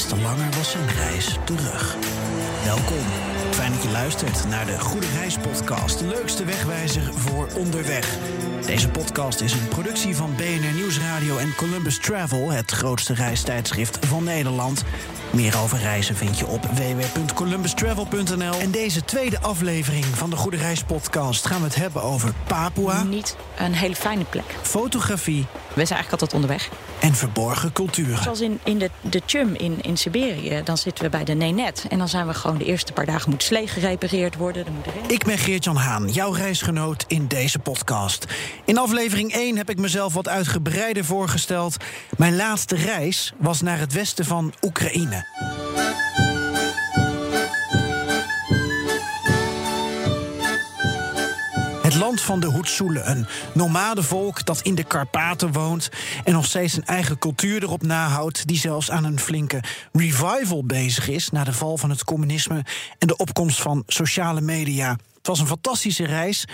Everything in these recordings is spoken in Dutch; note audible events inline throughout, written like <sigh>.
Des te langer was zijn reis terug. Welkom. Fijn dat je luistert naar de Goede Reis Podcast, de leukste wegwijzer voor onderweg. Deze podcast is een productie van BNR Nieuwsradio en Columbus Travel, het grootste reistijdschrift van Nederland. Meer over reizen vind je op www.columbustravel.nl. En deze tweede aflevering van de Goede Reis Podcast gaan we het hebben over Papua, Niet een hele fijne plek. fotografie We zijn eigenlijk altijd onderweg. en verborgen culturen. Zoals in, in de, de Chum in, in Siberië, dan zitten we bij de Nenet. En dan zijn we gewoon de eerste paar dagen moet slee gerepareerd worden. Dan moet erin. Ik ben Geert-Jan Haan, jouw reisgenoot in deze podcast. In aflevering 1 heb ik mezelf wat uitgebreider voorgesteld. Mijn laatste reis was naar het westen van Oekraïne. Land van de Hoetsoelen, een nomadenvolk dat in de Karpaten woont en nog steeds een eigen cultuur erop nahoudt, die zelfs aan een flinke revival bezig is na de val van het communisme en de opkomst van sociale media. Het was een fantastische reis.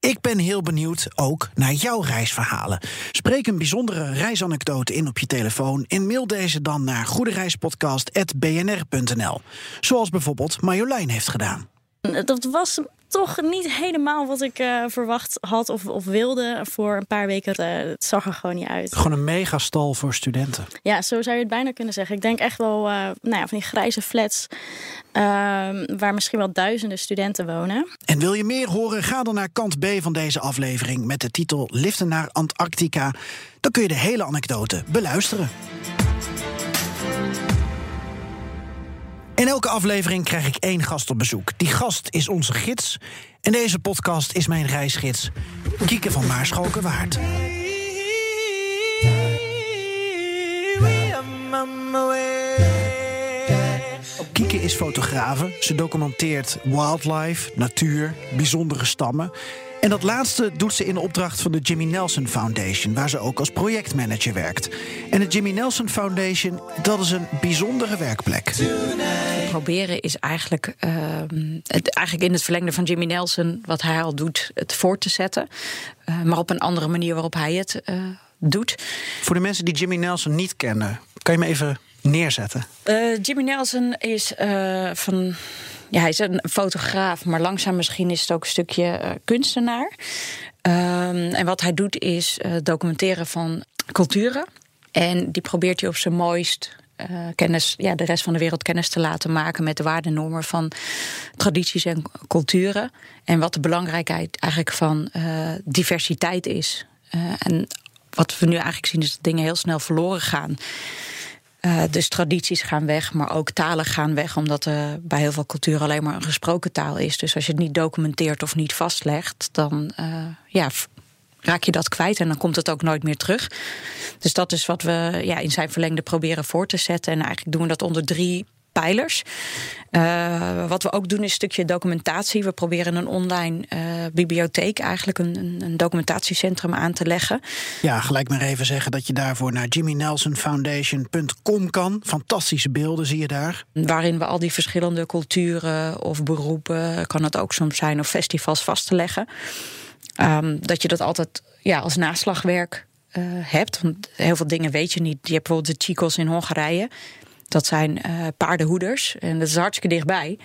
Ik ben heel benieuwd ook naar jouw reisverhalen. Spreek een bijzondere reisanekdote in op je telefoon en mail deze dan naar goedereispodcast.bnr.nl. Zoals bijvoorbeeld Marjolein heeft gedaan. Dat was toch niet helemaal wat ik eh, verwacht had of, of wilde voor een paar weken. Eh, het zag er gewoon niet uit. Gewoon een megastal voor studenten. Ja, zo zou je het bijna kunnen zeggen. Ik denk echt wel eh, nou ja, van die grijze flats ehm, waar misschien wel duizenden studenten wonen. En wil je meer horen? Ga dan naar kant B van deze aflevering met de titel Liften naar Antarctica. Dan kun je de hele anekdote beluisteren. In elke aflevering krijg ik één gast op bezoek. Die gast is onze gids. En deze podcast is mijn reisgids, Kieke van Maarschalkerwaard. Kieke is fotografe. Ze documenteert wildlife, natuur, bijzondere stammen. En dat laatste doet ze in opdracht van de Jimmy Nelson Foundation, waar ze ook als projectmanager werkt. En de Jimmy Nelson Foundation, dat is een bijzondere werkplek. Proberen is eigenlijk, ehm, het, eigenlijk in het verlengde van Jimmy Nelson, wat hij al doet, het voor te zetten. Eh, maar op een andere manier waarop hij het eh, doet. Voor de mensen die Jimmy Nelson niet kennen, kan je me even neerzetten? Eh, Jimmy Nelson is van. Ja, hij is een fotograaf, maar langzaam misschien is het ook een stukje kunstenaar. Ehm, en wat hij doet is documenteren van culturen. En die probeert hij op zijn mooist eh, kennis, ja, de rest van de wereld kennis te laten maken met de waardenormen van tradities en culturen. En wat de belangrijkheid eigenlijk van eh, diversiteit is. Eh, en wat we nu eigenlijk zien is dat dingen heel snel verloren gaan. Dus tradities gaan weg, maar ook talen gaan weg, omdat er bij heel veel culturen alleen maar een gesproken taal is. Dus als je het niet documenteert of niet vastlegt, dan ja, raak je dat kwijt en dan komt het ook nooit meer terug. Dus dat is wat we ja, in zijn verlengde proberen voor te zetten. En eigenlijk doen we dat onder drie pijlers. Eh, wat we ook doen is een stukje documentatie. We proberen een online eh, bibliotheek, eigenlijk een, een, documentatiecentrum aan te leggen. Ja, gelijk maar even zeggen dat je daarvoor naar jimmynelsonfoundation.com kan. Fantastische beelden zie je daar. Waarin we al die verschillende culturen of beroepen, kan het ook soms zijn, of festivals vast Ehm, dat je dat altijd ja, als naslagwerk eh, hebt. Want heel veel dingen weet je niet. Je hebt bijvoorbeeld de Chicos in Hongarije. Dat zijn eh, paardenhoeders. En dat is hartstikke dichtbij.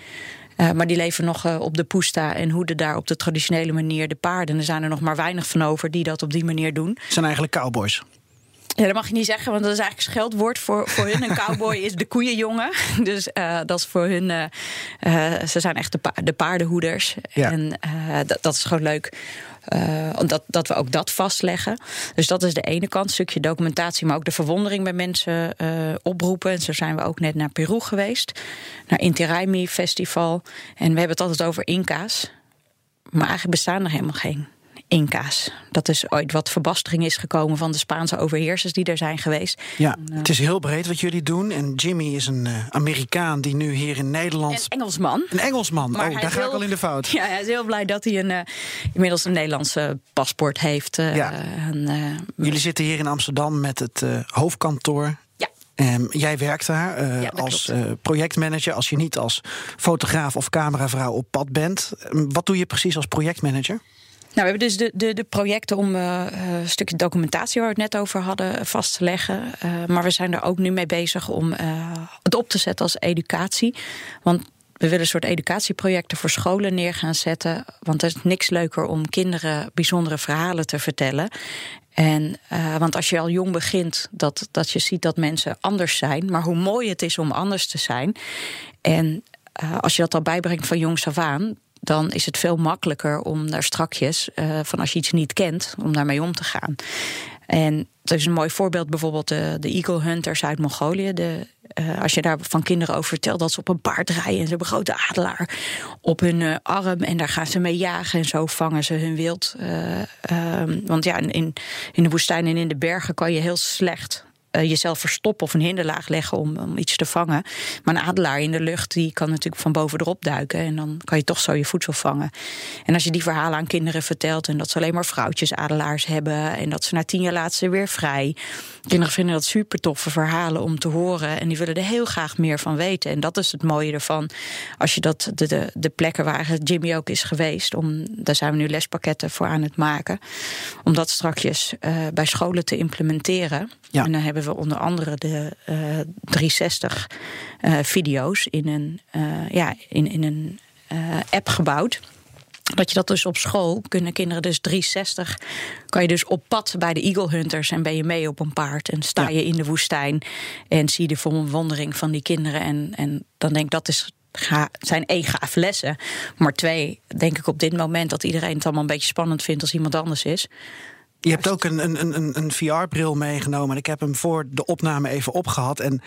Eh, maar die leven nog op de poesta en hoeden daar op de traditionele manier de paarden. En er zijn er nog maar weinig van over die dat op die manier doen. Het zijn eigenlijk cowboys. Ja, dat mag je niet zeggen, want dat is eigenlijk een scheldwoord voor, voor hun. Een cowboy is de koeienjongen. <laughs> Dus dat is voor hun. ze zijn echt de, pa- de paardenhoeders. Ja. En dat, dat is gewoon leuk. Eh, omdat dat we ook dat vastleggen. Dus dat is de ene kant, stukje documentatie, maar ook de verwondering bij mensen eh, oproepen. En zo zijn we ook net naar Peru geweest, naar Inti Raymi Festival. En we hebben het altijd over Inca's. Maar eigenlijk bestaan er helemaal geen Inca's. Dat is ooit wat verbastering is gekomen van de Spaanse overheersers die er zijn geweest. Ja, het is heel breed wat jullie doen. En Jimmy is een uh, Amerikaan die nu hier in Nederland. Een Engelsman. Een Engelsman. Maar oh, daar ga heel, ik al in de fout. <laughs> Ja, hij is heel blij dat hij een, uh, inmiddels een Nederlandse paspoort heeft. Ja. En, jullie zitten hier in Amsterdam met het hoofdkantoor. Ja. Um, jij werkt daar uh, ja, als uh, projectmanager als je niet als fotograaf of cameravrouw op pad bent. Wat doe je precies als projectmanager? Nou, we hebben dus de, de, de projecten om een stukje documentatie waar we het net over hadden vast te leggen. Maar we zijn er ook nu mee bezig om het op te zetten als educatie. Want we willen een soort educatieprojecten voor scholen neer gaan zetten. Want er is niks leuker om kinderen bijzondere verhalen te vertellen. En, want als je al jong begint, dat, dat je ziet dat mensen anders zijn. Maar hoe mooi het is om anders te zijn. En als je dat al bijbrengt van jongs af aan, dan is het veel makkelijker om daar strakjes, uh, van als je iets niet kent, om daarmee om te gaan. En dat is een mooi voorbeeld, bijvoorbeeld de, de Eagle Hunters uit Mongolië. De, uh, als je daar van kinderen over vertelt dat ze op een paard rijden en ze hebben grote adelaar op hun uh, arm en daar gaan ze mee jagen en zo vangen ze hun wild. Um, want ja, in, in de woestijn en in de bergen kan je heel slecht uh, jezelf verstoppen of een hinderlaag leggen om, om iets te vangen. Maar een adelaar in de lucht die kan natuurlijk van boven erop duiken en dan kan je toch zo je voedsel vangen. En als je die verhalen aan kinderen vertelt en dat ze alleen maar vrouwtjes adelaars hebben en dat ze na tien jaar later weer vrij. Kinderen vinden dat super toffe verhalen om te horen en die willen er heel graag meer van weten. En dat is het mooie ervan. Als je dat de, de, de plekken waar Jimmy ook is geweest, om, daar zijn we nu lespakketten voor aan het maken, om dat strakjes uh, bij scholen te implementeren. Ja. En dan hebben we onder andere de uh, 360 uh, video's in een, uh, ja, in, in een app gebouwd. Dat je dat dus op school kunnen kinderen dus 360. Kan je dus op pad bij de Eagle Hunters en ben je mee op een paard en sta je in de woestijn en zie je de verwondering van die kinderen. En, en dan denk ik dat is Ga, zijn één gaaf lessen. Maar twee, denk ik op dit moment dat iedereen het allemaal een beetje spannend vindt als iemand anders is. Je hebt ook een, een, een, een VR-bril meegenomen. En ik heb hem voor de opname even opgehad. En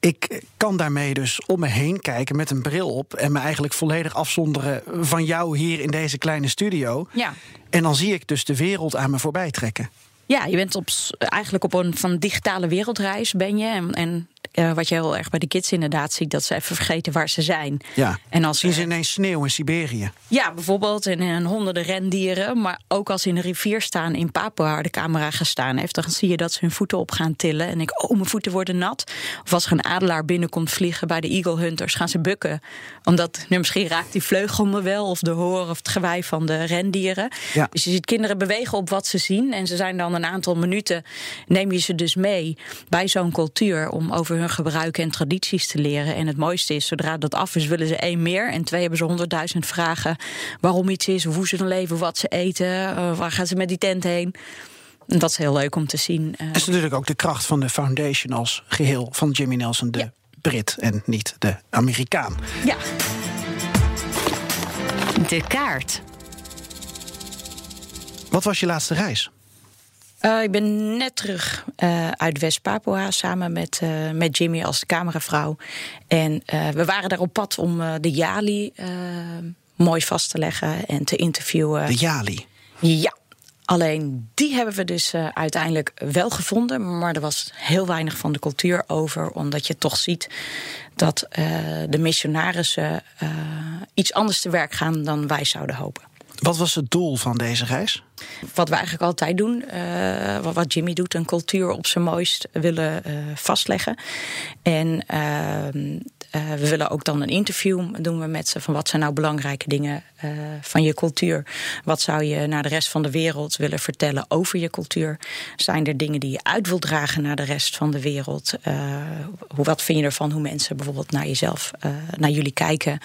ik kan daarmee dus om me heen kijken met een bril op. En me eigenlijk volledig afzonderen van jou hier in deze kleine studio. Ja. En dan zie ik dus de wereld aan me voorbij trekken. Ja, je bent op, eigenlijk op een van digitale wereldreis ben je. En, en uh, wat je heel erg bij de kids inderdaad ziet, dat ze even vergeten waar ze zijn. Ja. En als zien ze ineens sneeuw in Siberië. Ja, bijvoorbeeld. En, en honderden rendieren. Maar ook als ze in de rivier staan in Papua, waar de camera gestaan heeft, dan zie je dat ze hun voeten op gaan tillen. En ik, oh, mijn voeten worden nat. Of als er een adelaar binnenkomt vliegen bij de Eagle Hunters, gaan ze bukken. Omdat nu misschien raakt die vleugel me wel, of de hoor of het gewei van de rendieren. Ja. Dus je ziet kinderen bewegen op wat ze zien. En ze zijn dan een aantal minuten, neem je ze dus mee bij zo'n cultuur om over hun gebruiken en tradities te leren. En het mooiste is, zodra dat af is, willen ze één meer. En twee hebben ze honderdduizend vragen waarom iets is, hoe ze dan leven, wat ze eten, uh, waar gaan ze met die tent heen. En dat is heel leuk om te zien. Dat is natuurlijk ook de kracht van de foundation als geheel van Jimmy Nelson, de ja. Brit en niet de Amerikaan. Ja. De kaart. Wat was je laatste reis? Uh, ik ben net terug uh, uit West-Papua samen met, uh, met Jimmy als cameravrouw. En we waren daar op pad om de Jali mooi vast te leggen en te interviewen. De Jali? Ja. Alleen die hebben we dus uiteindelijk wel gevonden. Maar er was heel weinig van de cultuur over. Omdat je toch ziet dat de missionarissen iets anders te werk gaan dan wij zouden hopen. Wat was het doel van deze reis? Wat we eigenlijk altijd doen, uh, wat Jimmy doet, een cultuur op zijn mooist willen uh, vastleggen. En uh, we willen ook dan een interview doen we met ze van wat zijn nou belangrijke dingen van je cultuur. Wat zou je naar de rest van de wereld willen vertellen over je cultuur? Zijn er dingen die je uit wilt dragen naar de rest van de wereld? hoe, wat vind je ervan hoe mensen bijvoorbeeld naar jezelf, naar jullie kijken?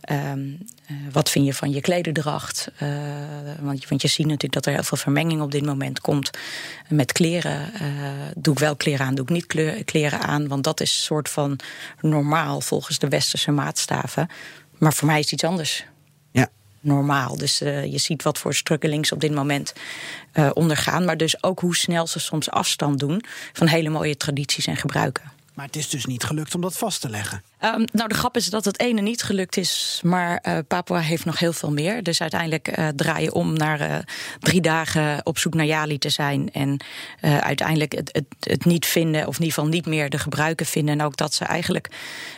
Ehm, wat vind je van je klederdracht? want, want je ziet natuurlijk dat er heel veel vermenging op dit moment komt met kleren. Doe ik wel kleren aan, doe ik niet kleren aan. Want dat is een soort van normaal volgens de westerse maatstaven. Maar voor mij is het iets anders. Ja. Normaal. Dus uh, je ziet wat voor strugglings op dit moment uh, ondergaan. Maar dus ook hoe snel ze soms afstand doen van hele mooie tradities en gebruiken. Maar het is dus niet gelukt om dat vast te leggen. Um, nou, de grap is dat het ene niet gelukt is, maar uh, Papua heeft nog heel veel meer. Dus uiteindelijk uh, draai je om naar uh, drie dagen op zoek naar Jali te zijn. En uiteindelijk het, het, het, niet vinden, of in ieder geval niet meer de gebruiken vinden. En ook dat ze eigenlijk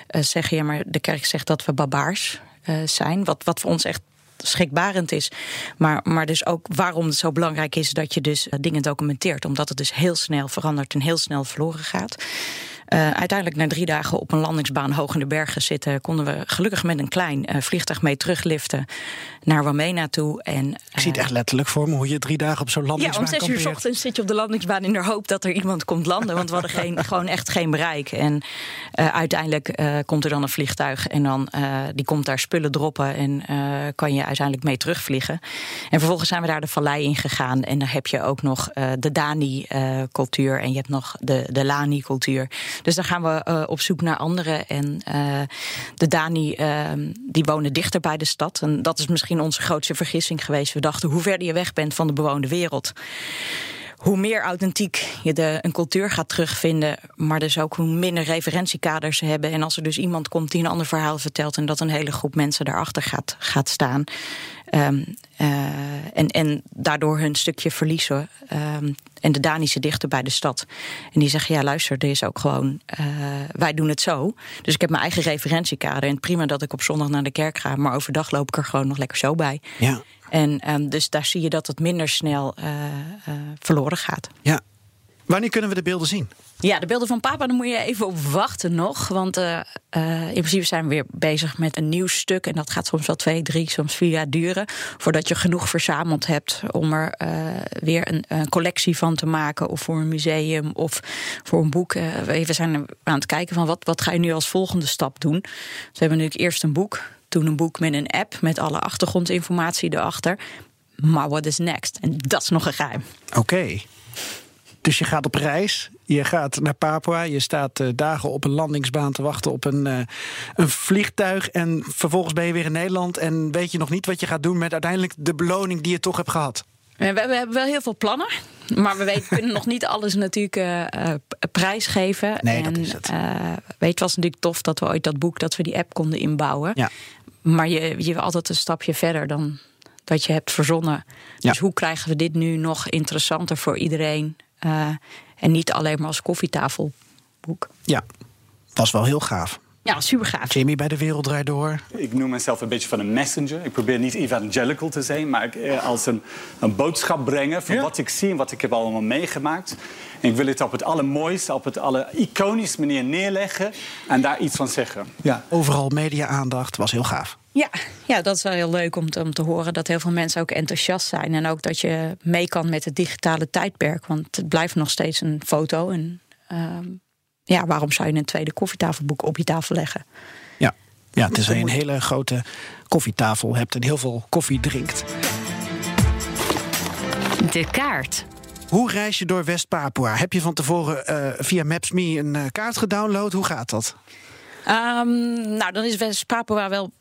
zeggen, ja, maar de kerk zegt dat we barbaars zijn. Wat, wat voor ons echt schrikbarend is. Maar, maar dus ook waarom het zo belangrijk is dat je dus dingen documenteert. Omdat het dus heel snel verandert en heel snel verloren gaat. Uh, uiteindelijk na drie dagen op een landingsbaan hoog in de bergen zitten, konden we gelukkig met een klein uh, vliegtuig mee terugliften naar Wamena toe. En, uh, Ik zie het echt letterlijk voor me hoe je drie dagen op zo'n landingsbaan. Ja, om zes uur s ochtends zit je op de landingsbaan in de hoop dat er iemand komt landen. Want we hadden geen, <laughs> gewoon echt geen bereik. En uiteindelijk komt er dan een vliegtuig en dan die komt daar spullen droppen en kan je uiteindelijk mee terugvliegen. En vervolgens zijn we daar de vallei in gegaan. En dan heb je ook nog de Dani-cultuur en je hebt nog de, de Lani-cultuur. Dus dan gaan we uh, op zoek naar anderen. En uh, de Dani, uh, die wonen dichter bij de stad. En dat is misschien onze grootste vergissing geweest. We dachten, hoe verder je weg bent van de bewoonde wereld hoe meer authentiek je de, een cultuur gaat terugvinden, maar dus ook hoe minder referentiekaders ze hebben. En als er dus iemand komt die een ander verhaal vertelt en dat een hele groep mensen daarachter gaat, gaat staan. Um, uh, en, en daardoor hun stukje verliezen. Um, en de Danische dichter bij de stad. En die zeggen: Ja, luister, er is ook gewoon. Uh, wij doen het zo. Dus ik heb mijn eigen referentiekader. En prima dat ik op zondag naar de kerk ga. Maar overdag loop ik er gewoon nog lekker zo bij. Ja. En um, dus daar zie je dat het minder snel uh, uh, verloren gaat. Ja. Wanneer kunnen we de beelden zien? Ja, de beelden van papa, daar moet je even op wachten nog. Want uh, in principe zijn we weer bezig met een nieuw stuk. En dat gaat soms wel twee, drie, soms vier jaar duren. Voordat je genoeg verzameld hebt om er weer een, een, collectie van te maken. Of voor een museum of voor een boek. we zijn aan het kijken van wat, wat ga je nu als volgende stap doen. Dus we hebben natuurlijk eerst een boek toen een boek met een app met alle achtergrondinformatie erachter. Maar what is next? En dat is nog een geheim. Oké. Okay. Dus je gaat op reis, je gaat naar Papua, je staat uh, dagen op een landingsbaan te wachten op een, uh, een vliegtuig. En vervolgens ben je weer in Nederland en weet je nog niet wat je gaat doen met uiteindelijk de beloning die je toch hebt gehad. We hebben wel heel veel plannen. Maar we weten, kunnen nog niet alles natuurlijk uh, uh, prijsgeven. Nee, en, dat is het. Weet, het was natuurlijk tof dat we ooit dat boek, dat we die app konden inbouwen. Ja. Maar je, je wil altijd een stapje verder dan dat je hebt verzonnen. Dus ja. hoe krijgen we dit nu nog interessanter voor iedereen? Uh, en niet alleen maar als koffietafelboek. Ja, was wel heel gaaf. Ja, super gaaf. Jimmy bij de Wereld Draait Door. Ik noem mezelf een beetje van een messenger. Ik probeer niet evangelical te zijn, maar ik, eh, als een, een boodschap brengen van ja. wat ik zie en wat ik heb allemaal meegemaakt. En ik wil het op het allermooiste, op het aller iconisch manier neerleggen en daar iets van zeggen. Ja, overal media-aandacht was heel gaaf. Ja, ja, dat is wel heel leuk om te, om te horen dat heel veel mensen ook enthousiast zijn. En ook dat je mee kan met het digitale tijdperk. Want het blijft nog steeds een foto. En um, ja, waarom zou je een tweede koffietafelboek op je tafel leggen? Ja, ja het is een hele grote koffietafel hebt en heel veel koffie drinkt. De kaart. Hoe reis je door West-Papua? Heb je van tevoren uh, via Maps.me een uh, kaart gedownload? Hoe gaat dat? Um, nou, dan is West-Papua wel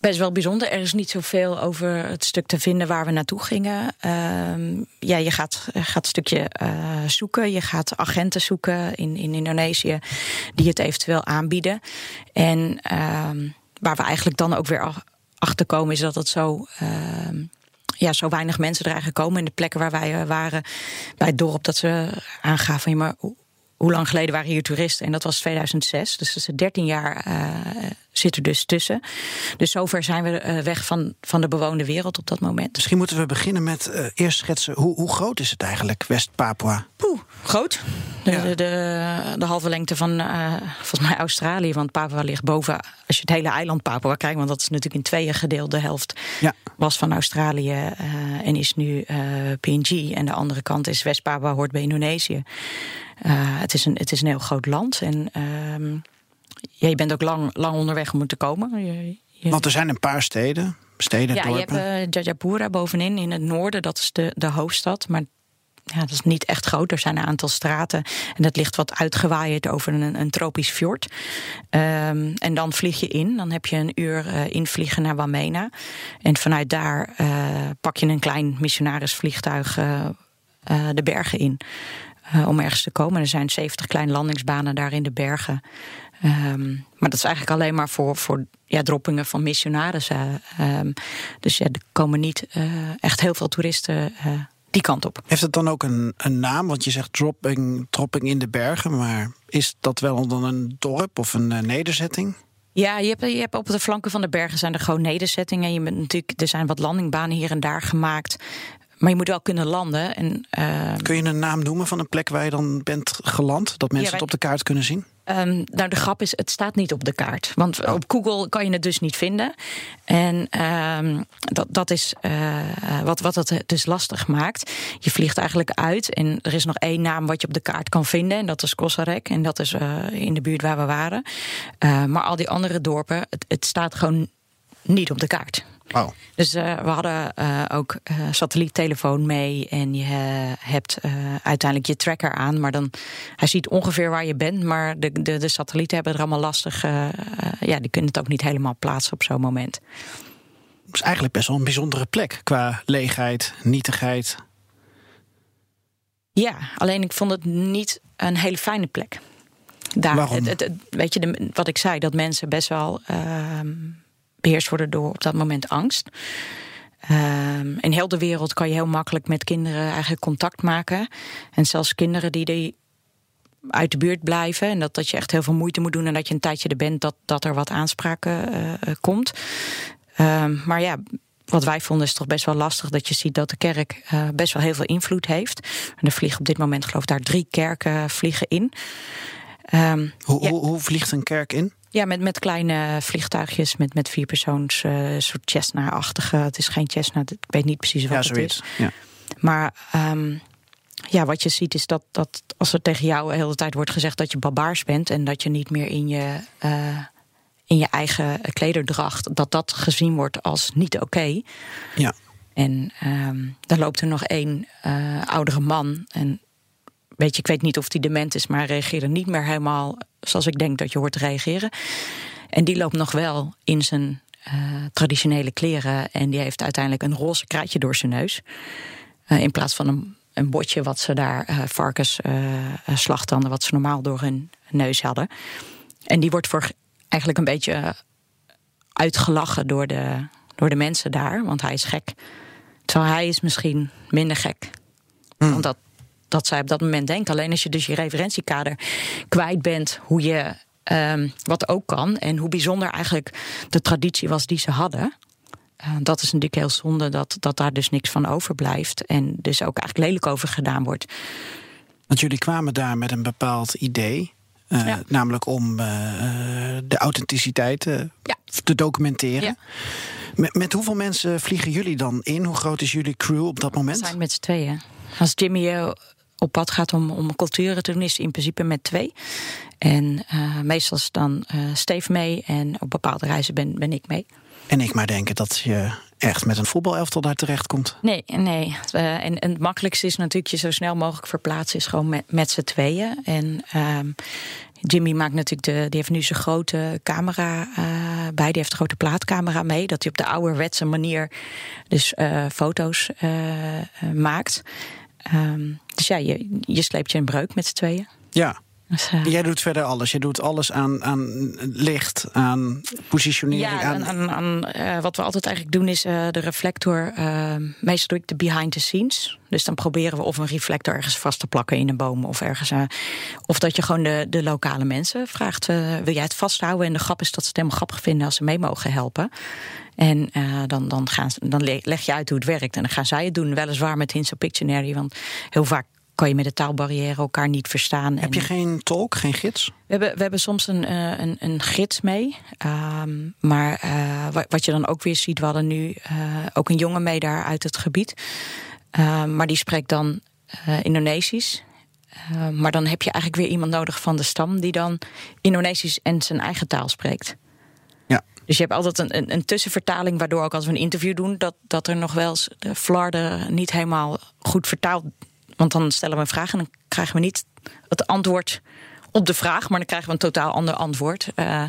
best wel bijzonder. Er is niet zoveel over het stuk te vinden waar we naartoe gingen. Um, ja, je gaat, gaat een stukje uh, zoeken. Je gaat agenten zoeken in, in Indonesië die het eventueel aanbieden. En um, waar we eigenlijk dan ook weer achter komen is dat het zo. Ja, zo weinig mensen er eigenlijk komen. In de plekken waar wij waren, bij het dorp, dat ze aangaven: ja, maar lang geleden waren hier toeristen? En dat was 2006. Dus dat is 13 jaar uh, zit er dus tussen. Dus zover zijn we uh, weg van, van de bewoonde wereld op dat moment. Misschien moeten we beginnen met uh, eerst schetsen. Hoe, hoe groot is het eigenlijk, West-Papua? Poeh, groot. De, ja. de, de, de, halve lengte van volgens mij Australië. Want Papua ligt boven. Als je het hele eiland Papua kijkt, want dat is natuurlijk in tweeën gedeeld. De helft ja. was van Australië en is nu PNG. En de andere kant is West-Papua, hoort bij Indonesië. Uh, het, is een, het is een heel groot land. En uh, ja, je bent ook lang, lang onderweg om te komen. Je, je... Want er zijn een paar steden, steden, Ja, dorpen. je hebt uh, Jajapura bovenin in het noorden. Dat is de, de hoofdstad. Maar ja, dat is niet echt groot. Er zijn een aantal straten. En dat ligt wat uitgewaaid over een, een tropisch fjord. Um, en dan vlieg je in. Dan heb je een uur uh, invliegen naar Wamena. En vanuit daar uh, pak je een klein missionarisvliegtuig uh, de bergen in. Eh, om ergens te komen. Er zijn 70 kleine landingsbanen daar in de bergen. Ehm, maar dat is eigenlijk alleen maar voor, voor ja, droppingen van missionarissen. Ehm, dus ja, er komen niet eh, echt heel veel toeristen eh, die kant op. Heeft het dan ook een, een naam? Want je zegt dropping, dropping in de bergen. Maar is dat wel dan een dorp of een nederzetting? Ja, je hebt, je hebt op de flanken van de bergen zijn er gewoon nederzettingen. Je bent natuurlijk, er zijn wat landingbanen hier en daar gemaakt. Maar je moet wel kunnen landen. En, uh, Kun je een naam noemen van een plek waar je dan bent geland? Dat mensen het op de kaart kunnen zien? Um, nou, de grap is, het staat niet op de kaart. Want oh. op Google kan je het dus niet vinden. En um, dat, dat is uh, wat, wat het dus lastig maakt. Je vliegt eigenlijk uit en er is nog één naam wat je op de kaart kan vinden. En dat is Kossarek. En dat is uh, in de buurt waar we waren. Uh, maar al die andere dorpen, het, het staat gewoon niet op de kaart. Wow. Dus uh, we hadden uh, ook uh, satelliettelefoon mee en je hebt uiteindelijk je tracker aan, maar dan hij ziet ongeveer waar je bent, maar de, de, de satellieten hebben er allemaal lastig, ja, die kunnen het ook niet helemaal plaatsen op zo'n moment. Het is eigenlijk best wel een bijzondere plek qua leegheid, nietigheid. Ja, alleen ik vond het niet een hele fijne plek. Daar, Waarom? Het, het, weet je, de, wat ik zei, dat mensen best wel ehm, beheerst worden door op dat moment angst. Um, in heel de wereld kan je heel makkelijk met kinderen eigenlijk contact maken. En zelfs kinderen die, die uit de buurt blijven. En dat, dat je echt heel veel moeite moet doen. En dat je een tijdje er bent, dat, dat er wat aanspraken uh, komt. Um, maar ja, wat wij vonden is toch best wel lastig dat je ziet dat de kerk uh, best wel heel veel invloed heeft. En er vliegen op dit moment geloof ik daar drie kerken vliegen in. Um, hoe, ja. hoe, hoe vliegt een kerk in? Ja, met, met kleine vliegtuigjes, met, met vier persoons, uh, soort Cessna-achtige. Het is geen Cessna, ik weet niet precies wat ja, het zoiets. is. Ja. Maar um, ja, wat je ziet is dat, dat als er tegen jou de hele tijd wordt gezegd dat je barbaars bent en dat je niet meer in je, uh, in je eigen klederdracht, dat dat gezien wordt als niet oké. Okay. Ja. En um, dan loopt er nog één uh, oudere man. En weet je, ik weet niet of die dement is, maar hij reageerde niet meer helemaal zoals ik denk dat je hoort te reageren. En die loopt nog wel in zijn uh, traditionele kleren. En die heeft uiteindelijk een roze kruidje door zijn neus. Uh, in plaats van een, een botje wat ze daar, uh, varkens, slagtanden, wat ze normaal door hun neus hadden. En die wordt voor eigenlijk een beetje uitgelachen door de, door de mensen daar, want hij is gek. Terwijl hij is misschien minder gek. Mm. Want dat dat zij op dat moment denken. Alleen als je dus je referentiekader kwijt bent, hoe je um, wat ook kan en hoe bijzonder eigenlijk de traditie was die ze hadden. Uh, dat is natuurlijk heel zonde dat, dat daar dus niks van overblijft. En dus ook eigenlijk lelijk over gedaan wordt. Want jullie kwamen daar met een bepaald idee. Uh, ja. Namelijk om uh, de authenticiteit ja. te documenteren. Ja. Met, met, hoeveel mensen vliegen jullie dan in? Hoe groot is jullie crew op dat moment? We zijn met z'n tweeën. Als Jimmy op pad gaat om, om culturen te doen, is in principe met twee. En uh, meestal is dan uh, Steve mee en op bepaalde reizen ben, ben ik mee. En ik maar denken dat je echt met een voetbalelftal daar terecht komt. Nee, nee. Uh, en, en, het makkelijkste is natuurlijk je zo snel mogelijk verplaatsen, is gewoon met, met z'n tweeën. En um, Jimmy maakt natuurlijk de, die heeft nu zijn grote camera uh, bij. Die heeft een grote plaatcamera mee. Dat hij op de ouderwetse manier dus uh, foto's maakt. Um, dus ja, je, je sleept je een breuk met z'n tweeën. Ja. Dus, uh, Jij doet verder alles. Je doet alles aan, aan licht, aan positionering. Ja, aan, aan, aan uh, wat we altijd eigenlijk doen is uh, de reflector. meestal doe ik de behind the scenes. Dus dan proberen we of een reflector ergens vast te plakken in een boom of ergens. of dat je gewoon de, de lokale mensen vraagt: wil jij het vasthouden? En de grap is dat ze het helemaal grappig vinden als ze mee mogen helpen. En uh, dan, dan, gaan, dan leg je uit hoe het werkt. En dan gaan zij het doen, weliswaar met Hints Pictionary. Want heel vaak kan je met de taalbarrière elkaar niet verstaan. Heb je en, geen tolk, geen gids? We hebben, we hebben soms een, uh, een, een gids mee. Um, maar uh, wat je dan ook weer ziet, we hadden nu uh, ook een jongen mee daar uit het gebied. Um, maar die spreekt dan Indonesisch. maar dan heb je eigenlijk weer iemand nodig van de stam die dan Indonesisch en zijn eigen taal spreekt. Dus je hebt altijd een, een, een, tussenvertaling, waardoor ook als we een interview doen, dat, dat er nog wel eens de flarde niet helemaal goed vertaald. Want dan stellen we een vraag en dan krijgen we niet het antwoord op de vraag, maar dan krijgen we een totaal ander antwoord. Uh,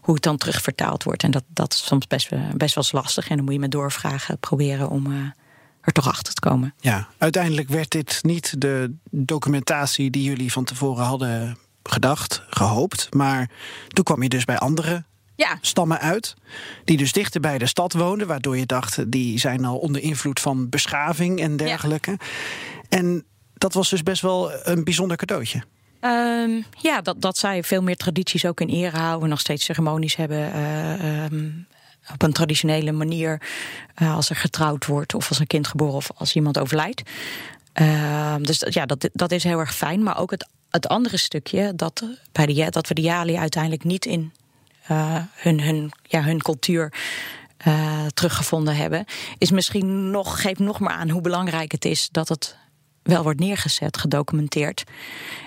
hoe het dan terugvertaald wordt. En dat, dat is soms best, best wel lastig. En dan moet je met doorvragen proberen om uh, er toch achter te komen. Ja, uiteindelijk werd dit niet de documentatie die jullie van tevoren hadden gedacht, gehoopt. Maar toen kwam je dus bij andere Ja, stammen uit. Die dus dichter bij de stad woonden. Waardoor je dacht, die zijn al onder invloed van beschaving en dergelijke. En dat was dus best wel een bijzonder cadeautje. Ehm, ja dat, dat zij veel meer tradities ook in ere houden. Nog steeds ceremonies hebben. eh, ehm, op een traditionele manier. eh, als er getrouwd wordt, of als een kind geboren, of als iemand overlijdt. Ehm, dus dat- ja, dat, dat is heel erg fijn. Maar ook het, het andere stukje, dat, bij de, dat we de Jali uiteindelijk niet in hun, hun, ja, hun cultuur eh, teruggevonden hebben, is misschien nog, geeft nog maar aan hoe belangrijk het is dat het wel wordt neergezet, gedocumenteerd.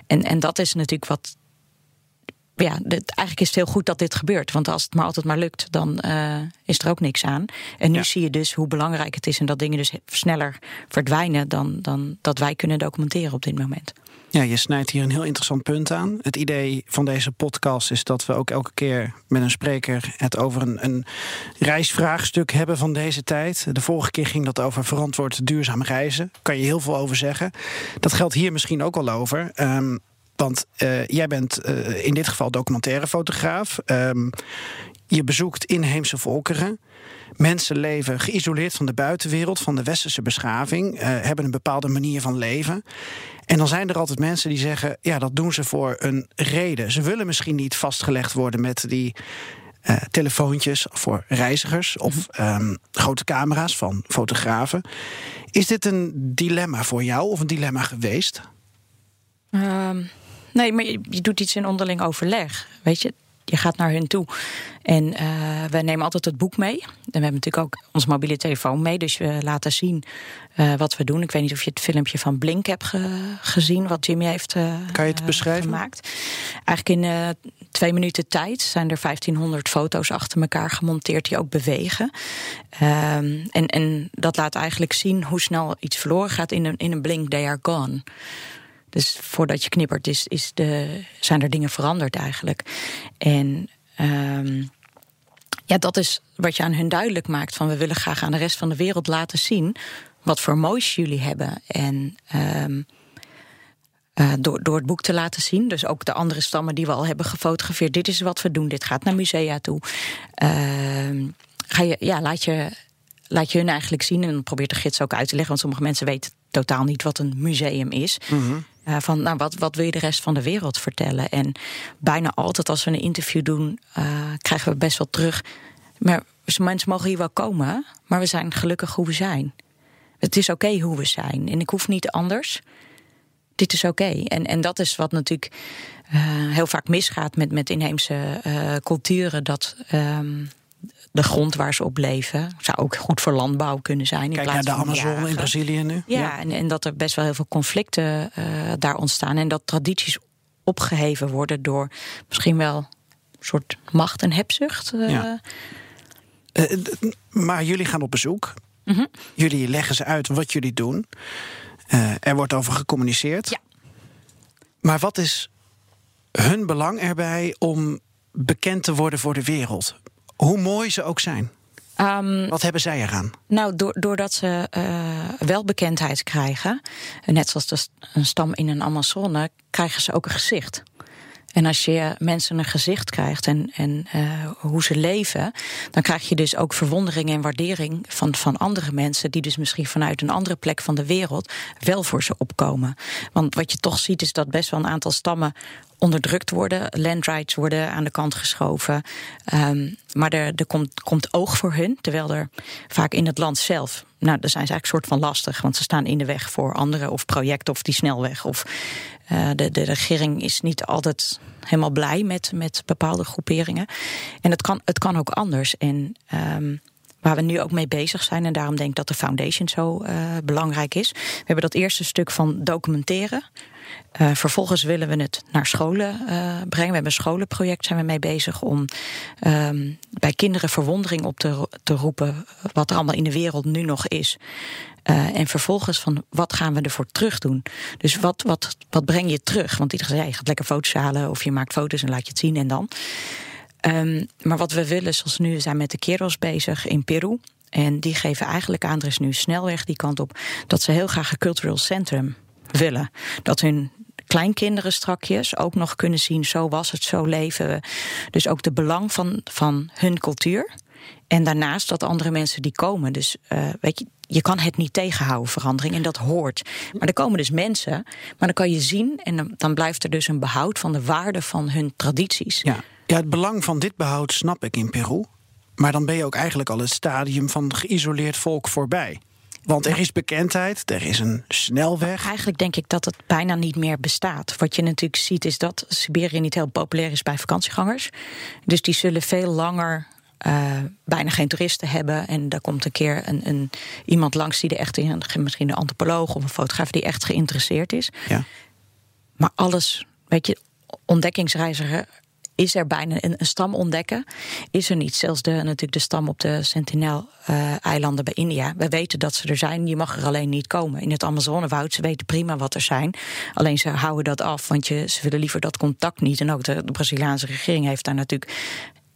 En, en dat is natuurlijk wat. Ja, dit- eigenlijk is het heel goed dat dit gebeurt. Want als het maar altijd maar lukt, dan eh, is er ook niks aan. En nu Ja. zie je dus hoe belangrijk het is en dat dingen dus sneller verdwijnen dan, dan dat wij kunnen documenteren op dit moment. Ja, je snijdt hier een heel interessant punt aan. Het idee van deze podcast is dat we ook elke keer met een spreker het over een, een reisvraagstuk hebben van deze tijd. De vorige keer ging dat over verantwoord duurzaam reizen. Kan je heel veel over zeggen. Dat geldt hier misschien ook al over. Ehm, want eh, jij bent eh, in dit geval documentairefotograaf. Ehm, je bezoekt inheemse volkeren. Mensen leven geïsoleerd van de buitenwereld, van de westerse beschaving, eh, hebben een bepaalde manier van leven. En dan zijn er altijd mensen die zeggen: ja, dat doen ze voor een reden. Ze willen misschien niet vastgelegd worden met die eh, telefoontjes voor reizigers of ehm, grote camera's van fotografen. Is dit een dilemma voor jou of een dilemma geweest? Ehm, nee, maar je, je doet iets in onderling overleg. Weet je, je gaat naar hun toe. En eh we nemen altijd het boek mee. En we hebben natuurlijk ook onze mobiele telefoon mee. Dus we laten zien eh, wat we doen. Ik weet niet of je het filmpje van Blink hebt ge- gezien, wat Jimmy heeft eh, Kan je het beschrijven? gemaakt. Eigenlijk in twee minuten tijd zijn er 1500 foto's achter elkaar gemonteerd die ook bewegen. Ehm, en, en dat laat eigenlijk zien hoe snel iets verloren gaat in een, in een blink, they are gone. Dus voordat je knippert, is, is de, zijn er dingen veranderd eigenlijk. En ehm, ja, dat is wat je aan hun duidelijk maakt. Van we willen graag aan de rest van de wereld laten zien wat voor moois jullie hebben. En ehm, eh, door, door het boek te laten zien. Dus ook de andere stammen die we al hebben gefotografeerd. Dit is wat we doen. Dit gaat naar musea toe. Ehm, ga je, ja, laat, je, laat je hun eigenlijk zien. En probeert de gids ook uit te leggen. Want sommige mensen weten totaal niet wat een museum is. Eh, van nou, wat, wat wil je de rest van de wereld vertellen? En bijna altijd als we een interview doen, eh, krijgen we best wel terug. Maar mensen mogen hier wel komen, maar we zijn gelukkig hoe we zijn. Het is oké hoe we zijn. En ik hoef niet anders. Dit is oké. En, en dat is wat natuurlijk eh, heel vaak misgaat met, met inheemse culturen. Dat ehm, de grond waar ze op leven, zou ook goed voor landbouw kunnen zijn. In Kijk naar plaats de van Amazone in. Brazilië nu. Ja, En, en dat er best wel heel veel conflicten eh, daar ontstaan. En dat tradities opgeheven worden door misschien wel een soort macht en hebzucht. eh. Ja. Eh, maar jullie gaan op bezoek. Mhm. Jullie leggen ze uit wat jullie doen. Er wordt over gecommuniceerd. Ja. Maar wat is hun belang erbij om bekend te worden voor de wereld? Hoe mooi ze ook zijn. Ehm, Wat hebben zij eraan? Nou, door, doordat ze eh, wel bekendheid krijgen, net zoals de, st- een stam in een Amazone, krijgen ze ook een gezicht. En als je mensen een gezicht krijgt en, en eh, hoe ze leven, dan krijg je dus ook verwondering en waardering van, van andere mensen, die dus misschien vanuit een andere plek van de wereld wel voor ze opkomen. Want wat je toch ziet, is dat best wel een aantal stammen onderdrukt worden. Landrights worden aan de kant geschoven. Ehm, maar er, er komt, komt oog voor hun. Terwijl er vaak in het land zelf. Nou, daar zijn ze eigenlijk soort van lastig. Want ze staan in de weg voor anderen of projecten of die snelweg. Of eh, de, de regering is niet altijd helemaal blij met, met bepaalde groeperingen. En het kan, het kan ook anders. En. ehm, Waar we nu ook mee bezig zijn, en daarom denk ik dat de foundation zo eh, belangrijk is. We hebben dat eerste stuk van documenteren. Eh, vervolgens willen we het naar scholen eh, brengen. We hebben een scholenproject zijn we mee bezig om ehm, bij kinderen verwondering op te, te roepen wat er allemaal in de wereld nu nog is. Eh, en vervolgens van wat gaan we ervoor terug doen? Dus wat, wat, wat breng je terug? Want iedereen zei, je gaat lekker foto's halen of je maakt foto's en laat je het zien en dan. Ehm, maar wat we willen, zoals nu we zijn met de Keros bezig in Peru. En die geven eigenlijk aan, er is nu snelweg die kant op, dat ze heel graag een cultural centrum willen. Dat hun kleinkinderen strakjes ook nog kunnen zien, zo was het, zo leven we. Dus ook de belang van, van hun cultuur. En daarnaast dat andere mensen die komen. Dus uh, weet je, je kan het niet tegenhouden, verandering. En dat hoort. Maar er komen dus mensen. Maar dan kan je zien. En dan, dan blijft er dus een behoud van de waarde van hun tradities. Ja. ja, het belang van dit behoud snap ik in Peru. Maar dan ben je ook eigenlijk al het stadium van geïsoleerd volk voorbij. Want er is bekendheid, er is een snelweg. Eigenlijk denk ik dat het bijna niet meer bestaat. Wat je natuurlijk ziet is dat Siberië niet heel populair is bij vakantiegangers. Dus die zullen veel langer uh, bijna geen toeristen hebben. En daar komt een keer een, een, iemand langs die er echt in, misschien een antropoloog of een fotograaf die echt geïnteresseerd is. Ja. Maar alles, weet je, ontdekkingsreiziger is er bijna een, een, stam ontdekken. Is er niet. Zelfs de, natuurlijk de stam op de Sentinel-eilanden bij India. We weten dat ze er zijn. Je mag er alleen niet komen. In het Amazonewoud, ze weten prima wat er zijn. Alleen ze houden dat af, want je, ze willen liever dat contact niet. En ook de, de Braziliaanse regering heeft daar natuurlijk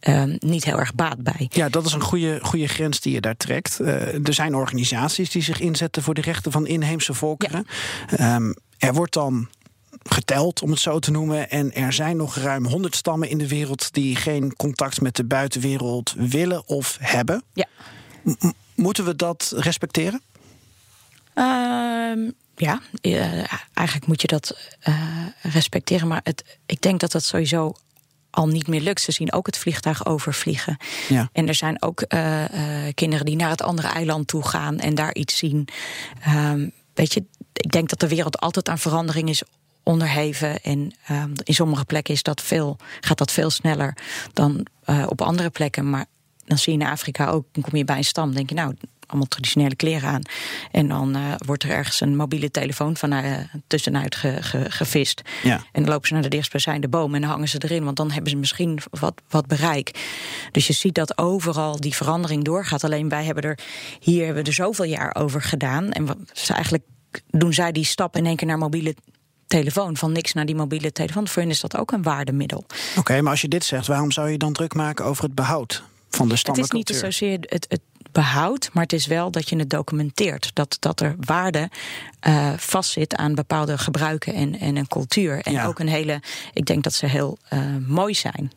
uh, niet heel erg baat bij. Ja, dat is een goede, goede grens die je daar trekt. Uh, er zijn organisaties die zich inzetten voor de rechten van inheemse volkeren. Ja. Um, er wordt dan geteld, om het zo te noemen. En er zijn nog ruim 100 stammen in de wereld die geen contact met de buitenwereld willen of hebben. Ja. M moeten we dat respecteren? Uh, ja, eigenlijk moet je dat uh, respecteren. Maar het, ik denk dat dat sowieso al niet meer lukt. Ze zien ook het vliegtuig overvliegen. Ja. En er zijn ook uh, kinderen die naar het andere eiland toe gaan en daar iets zien. Um, weet je, ik denk dat de wereld altijd aan verandering is onderheven. En um, in sommige plekken is dat veel, gaat dat veel sneller dan uh, op andere plekken. Maar dan zie je in Afrika ook, dan kom je bij een stam, denk je, nou, allemaal traditionele kleren aan. En dan uh, wordt er ergens een mobiele telefoon van uh, tussenuit ge, ge, gevist. Ja. En dan lopen ze naar de dichtstbijzijnde boom en dan hangen ze erin, want dan hebben ze misschien wat, wat bereik. Dus je ziet dat overal die verandering doorgaat. Alleen wij hebben er hier hebben we er zoveel jaar over gedaan. En wat, eigenlijk doen zij die stap in één keer naar mobiele telefoon, van niks naar die mobiele telefoon. Voor hen is dat ook een waardemiddel. Oké, okay, maar als je dit zegt, waarom zou je dan druk maken over het behoud van de? Het is niet zozeer het, het behoud, maar het is wel dat je het documenteert. Dat, dat er waarde uh, vastzit aan bepaalde gebruiken en, en een cultuur. En ook een hele, ik denk dat ze heel uh, mooi zijn.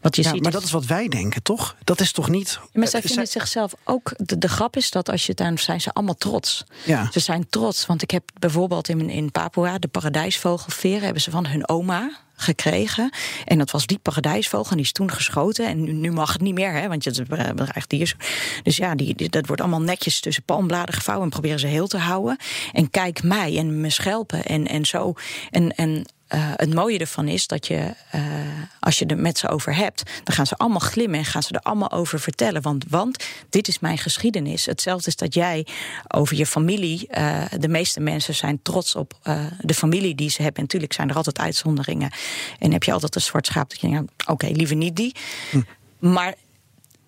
Wat je ja, ziet maar dat is wat wij denken, toch? Dat is toch niet. Maar zij uh, vinden zichzelf ook. De, de, grap is dat als je het aan zijn ze allemaal trots. Ja. Ze zijn trots. Want ik heb bijvoorbeeld in, in Papua de paradijsvogelveren hebben ze van hun oma gekregen. En dat was die paradijsvogel en die is toen geschoten. En nu mag het niet meer, hè, want je bedreigt dier. Dus ja, die, dat wordt allemaal netjes tussen palmbladen gevouwen... en proberen ze heel te houden. En kijk mij en me schelpen en, en zo. En, en uh, het mooie ervan is dat je, uh, als je er met ze over hebt, dan gaan ze allemaal glimmen en gaan ze er allemaal over vertellen. Want, want dit is mijn geschiedenis. Hetzelfde is dat jij over je familie, uh, de meeste mensen zijn trots op de familie die ze hebben. En natuurlijk zijn er altijd uitzonderingen. En heb je altijd een zwart schaap dat je denkt, oké, okay, liever niet die. Hm. Maar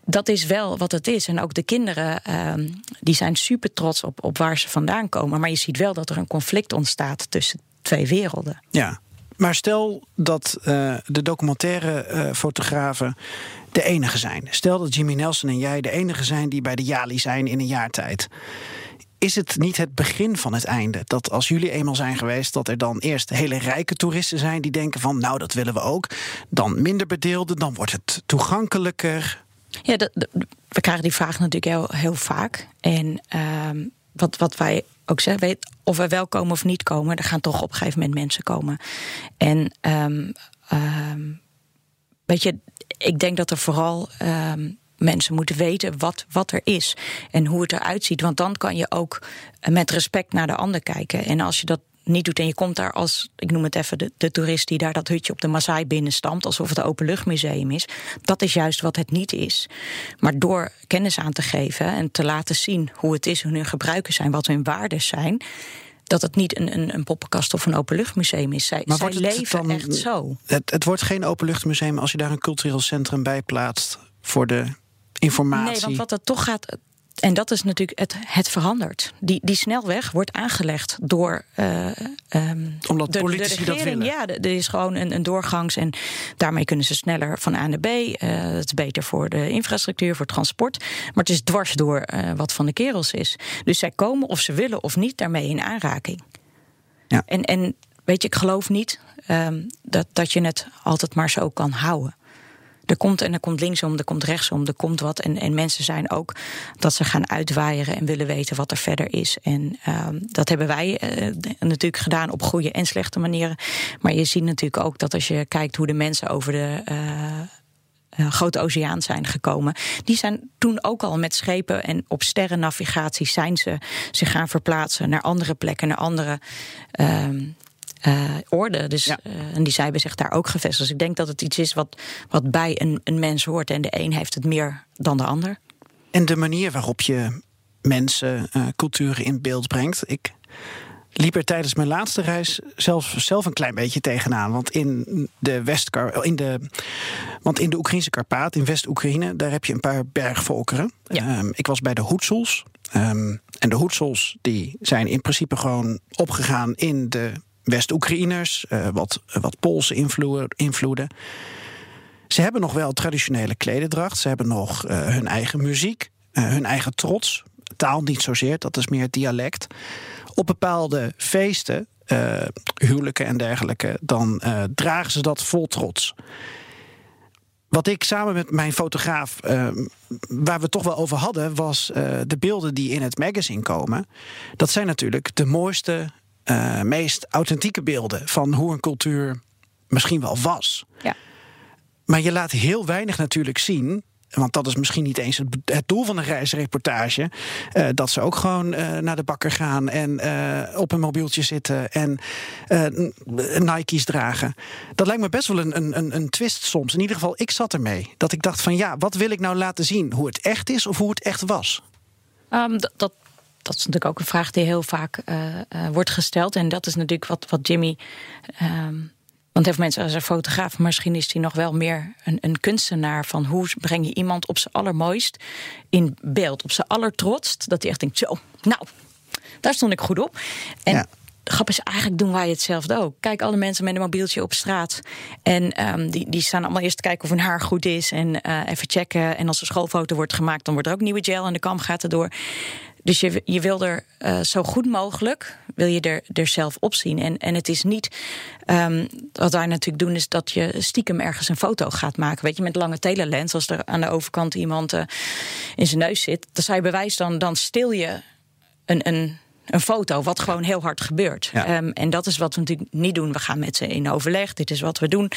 dat is wel wat het is. En ook de kinderen, uh, die zijn super trots op, op waar ze vandaan komen. Maar je ziet wel dat er een conflict ontstaat tussen twee werelden. Ja, maar stel dat uh, de documentaire uh, fotografen de enige zijn. Stel dat Jimmy Nelson en jij de enige zijn die bij de Jali zijn in een jaar tijd. Is het niet het begin van het einde? Dat als jullie eenmaal zijn geweest, dat er dan eerst hele rijke toeristen zijn die denken van nou dat willen we ook. Dan minder bedeelden, dan wordt het toegankelijker. Ja, we krijgen die vraag natuurlijk heel, heel vaak. En uh, wat, wat wij ook zeggen, weet, of we wel komen of niet komen, er gaan toch op een gegeven moment mensen komen. En um, um, weet je, ik denk dat er vooral um, mensen moeten weten wat, wat er is en hoe het eruit ziet. Want dan kan je ook met respect naar de ander kijken. En als je dat niet doet. En je komt daar als, ik noem het even, de, de toerist die daar dat hutje op de Maasai binnenstamt, alsof het een openluchtmuseum is. Dat is juist wat het niet is. Maar door kennis aan te geven en te laten zien hoe het is, hoe hun gebruiken zijn, wat hun waarden zijn. Dat het niet een, een, een poppenkast of een openluchtmuseum is. Zij, maar zij leven dan, echt zo. Het, het wordt geen openluchtmuseum als je daar een cultureel centrum bij plaatst voor de informatie. Nee, want wat er toch gaat en dat is natuurlijk, het, het verandert. Die, die snelweg wordt aangelegd door. Uh, um, Omdat de, politici dat willen. Ja, er is gewoon een, een doorgangs. En daarmee kunnen ze sneller van A naar B. Uh, het is beter voor de infrastructuur, voor transport. Maar het is dwars door uh, wat van de kerels is. Dus zij komen of ze willen of niet daarmee in aanraking. Ja. En, en weet je, ik geloof niet um, dat, dat je het altijd maar zo kan houden er komt en er komt linksom, er komt rechtsom, er komt wat. En, en mensen zijn ook dat ze gaan uitwaaieren en willen weten wat er verder is. En uh, dat hebben wij uh, natuurlijk gedaan op goede en slechte manieren. Maar je ziet natuurlijk ook dat als je kijkt hoe de mensen over de. Uh, uh, grote oceaan zijn gekomen. Die zijn toen ook al met schepen en op sterrennavigatie zijn ze zich gaan verplaatsen naar andere plekken, naar andere uh, uh, orde. Dus, ja. uh, en die zijn zich daar ook gevestigd. Dus ik denk dat het iets is wat, wat bij een, een mens hoort. En de een heeft het meer dan de ander. En de manier waarop je mensen, uh, culturen in beeld brengt. Ik liep er tijdens mijn laatste reis zelf, zelf een klein beetje tegenaan. Want in de West in de, want in de Oekraïnse Karpaat, in West-Oekraïne, daar heb je een paar bergvolkeren. Ja. Um, ik was bij de Hoedsels. Um, en de Hoedsels die zijn in principe gewoon opgegaan in de West-Oekraïners, uh, wat, wat Poolse invloeden. Ze hebben nog wel traditionele klededracht. Ze hebben nog uh, hun eigen muziek, uh, hun eigen trots. Taal niet zozeer, dat is meer dialect. Op bepaalde feesten, huwelijken en dergelijke, dan dragen ze dat vol trots. Wat ik samen met mijn fotograaf, waar we toch wel over hadden, was de beelden die in het magazine komen. Dat zijn natuurlijk de mooiste uh, meest authentieke beelden van hoe een cultuur misschien wel was. Ja. Maar je laat heel weinig natuurlijk zien. Want dat is misschien niet eens het, doel van een reisreportage. Uh, dat ze ook gewoon uh, naar de bakker gaan en op een mobieltje zitten en Nike's dragen. Dat lijkt me best wel een, een, een twist soms. In ieder geval, ik zat ermee. Dat ik dacht van ja, wat wil ik nou laten zien? Hoe het echt is of hoe het echt was? Um, dat, dat is natuurlijk ook een vraag die heel vaak uh, uh, wordt gesteld. En dat is natuurlijk wat, wat Jimmy. Um, want heel veel mensen als een fotograaf, misschien is hij nog wel meer een, een kunstenaar van hoe breng je iemand op zijn allermooist in beeld, op zijn allertrotst, dat hij echt denkt: zo, nou, daar stond ik goed op. En ja grap is, eigenlijk doen wij hetzelfde ook. Kijk, alle mensen met een mobieltje op straat. En um, die, die staan allemaal eerst te kijken of hun haar goed is. En uh, even checken. En als er schoolfoto wordt gemaakt, dan wordt er ook nieuwe gel en de kam gaat erdoor. Dus je, je wil er uh, zo goed mogelijk, wil je er, er zelf op zien. En, en het is niet, um, wat wij natuurlijk doen, is dat je stiekem ergens een foto gaat maken. Weet je, met lange telelens, als er aan de overkant iemand uh, in zijn neus zit, dan zou je bewijs dan, dan stil je een, een een foto, wat gewoon heel hard gebeurt. Ja. Um, en dat is wat we natuurlijk niet doen. We gaan met ze in overleg. Dit is wat we doen.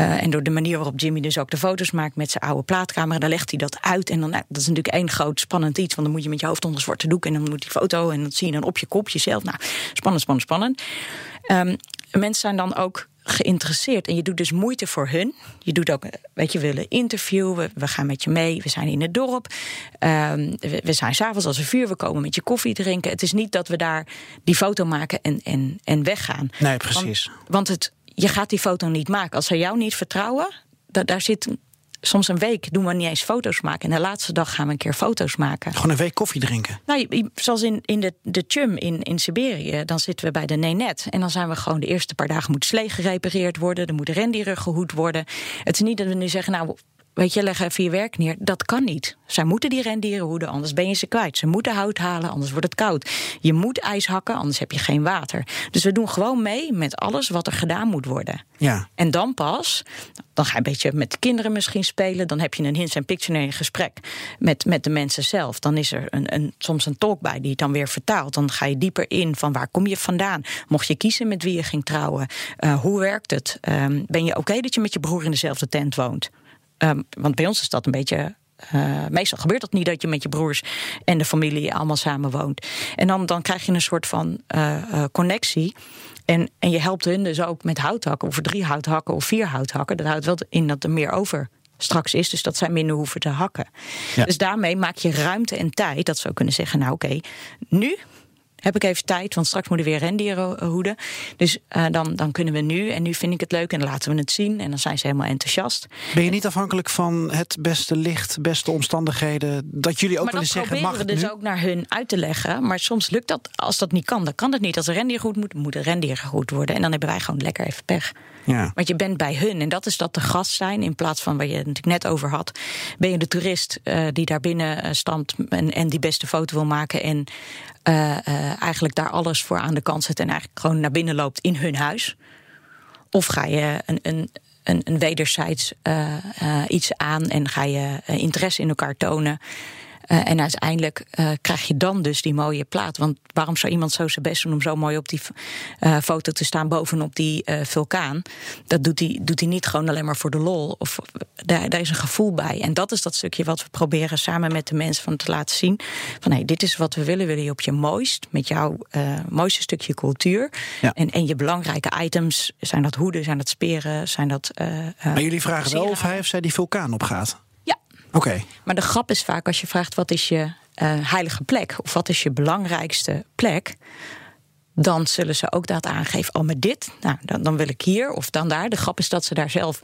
Uh, en door de manier waarop Jimmy dus ook de foto's maakt met zijn oude plaatcamera, dan legt hij dat uit. En dan, nou, dat is natuurlijk één groot spannend iets. Want dan moet je met je hoofd onder zwarte doek en dan moet die foto en dat zie je dan op je kop jezelf. Nou, spannend, spannend, spannend. Um, mensen zijn dan ook geïnteresseerd. En je doet dus moeite voor hun. Je doet ook, weet je, we willen interviewen. We gaan met je mee. We zijn in het dorp. Um, we, we, zijn s'avonds als een vuur. We komen met je koffie drinken. Het is niet dat we daar die foto maken en, en, en weggaan. Nee, precies. Want, want het, je gaat die foto niet maken. Als ze jou niet vertrouwen, da, daar zit soms een week doen we niet eens foto's maken. En de laatste dag gaan we een keer foto's maken. Gewoon een week koffie drinken? Nou, zoals in, in de, de Chum in, in Siberië. Dan zitten we bij de Nenet. En dan zijn we gewoon de eerste paar dagen moet slee gerepareerd worden. Er moeten rendieren gehoed worden. Het is niet dat we nu zeggen, nou, weet je, leg even je werk neer. Dat kan niet. Zij moeten die rendieren hoeden, anders ben je ze kwijt. Ze moeten hout halen, anders wordt het koud. Je moet ijs hakken, anders heb je geen water. Dus we doen gewoon mee met alles wat er gedaan moet worden. Ja. En dan pas, dan ga je een beetje met de kinderen misschien spelen. Dan heb je een hints en pictionary gesprek met, met de mensen zelf. Dan is er een, een, soms een talk bij die het dan weer vertaalt. Dan ga je dieper in van waar kom je vandaan? Mocht je kiezen met wie je ging trouwen? Uh, hoe werkt het? Um, ben je oké okay dat je met je broer in dezelfde tent woont? Um, want bij ons is dat een beetje uh, meestal gebeurt dat niet dat je met je broers en de familie allemaal samen woont. En dan, dan krijg je een soort van uh, uh, connectie. En, en je helpt hun dus ook met houthakken, of drie houthakken of vier houthakken. Dat houdt wel in dat er meer over straks is, dus dat zij minder hoeven te hakken. Ja. Dus daarmee maak je ruimte en tijd dat ze ook kunnen zeggen: Nou, oké, okay, nu heb ik even tijd, want straks moeten we weer rendieren hoeden. Dus uh, dan, dan kunnen we nu. En nu vind ik het leuk en dan laten we het zien. En dan zijn ze helemaal enthousiast. Ben je niet afhankelijk van het beste licht, beste omstandigheden? Dat jullie ook wel eens zeggen, mag we dus nu? ook naar hun uit te leggen. Maar soms lukt dat, als dat niet kan, dan kan het niet. Als de rendier goed moet, moet de rendier goed worden. En dan hebben wij gewoon lekker even pech. Ja. Want je bent bij hun en dat is dat de gast zijn in plaats van waar je het natuurlijk net over had. Ben je de toerist uh, die daar binnen uh, stamt en, en die beste foto wil maken en uh, eigenlijk daar alles voor aan de kant zet en eigenlijk gewoon naar binnen loopt in hun huis? Of ga je een, een, een, een wederzijds iets aan en ga je interesse in elkaar tonen? Uh, en uiteindelijk uh, krijg je dan dus die mooie plaat. Want waarom zou iemand zo zijn best doen om zo mooi op die uh, foto te staan bovenop die vulkaan? Dat doet hij, doet hij niet gewoon alleen maar voor de lol. Of, daar, daar is een gevoel bij. En dat is dat stukje wat we proberen samen met de mensen van te laten zien. Van hé, hey, dit is wat we willen. Willen je op je mooist, met jouw mooiste stukje cultuur. Ja. En, en je belangrijke items. Zijn dat hoeden, zijn dat speren, zijn dat. maar jullie vragen wel of hij of zij die vulkaan opgaat? Oké. Maar de grap is vaak als je vraagt wat is je uh, heilige plek of wat is je belangrijkste plek, dan zullen ze ook dat aangeven. Oh, maar dit, nou, dan, dan wil ik hier of dan daar. De grap is dat ze daar zelf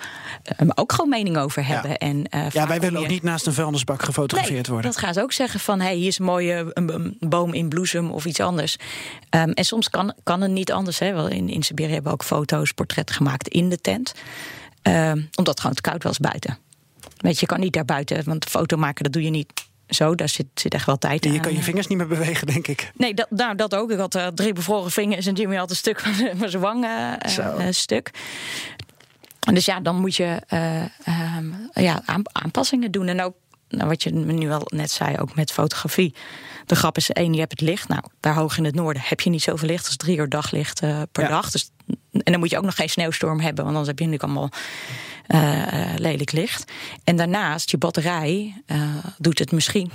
uh, ook gewoon mening over hebben. Ja, en, uh, ja wij willen ook niet naast een vuilnisbak gefotografeerd nee, worden. Dat gaan ze ook zeggen van hey, hier is een mooie een, een boom in bloesem of iets anders. Um, en soms kan, kan het niet anders. Hè. Wel, in, in Siberië hebben we ook foto's, portretten gemaakt in de tent. Um, omdat het gewoon te koud was buiten. Weet je, je kan niet daar buiten, want foto maken, dat doe je niet zo. Daar zit, zit echt wel tijd in. Je kan je vingers niet meer bewegen, denk ik. Nee, dat, nou, dat ook. Ik had uh, drie bevroren vingers en Jimmy had een stuk van zijn wang uh, stuk. Dus ja, dan moet je um, ja, aanpassingen doen. En ook nou, wat je nu wel net zei, ook met fotografie. De grap is, één, je hebt het licht. Nou, daar hoog in het noorden heb je niet zoveel licht als drie uur daglicht uh, per ja. dag. Dus, en dan moet je ook nog geen sneeuwstorm hebben, want anders heb je natuurlijk allemaal uh, lelijk licht. En daarnaast, je batterij uh, doet het misschien.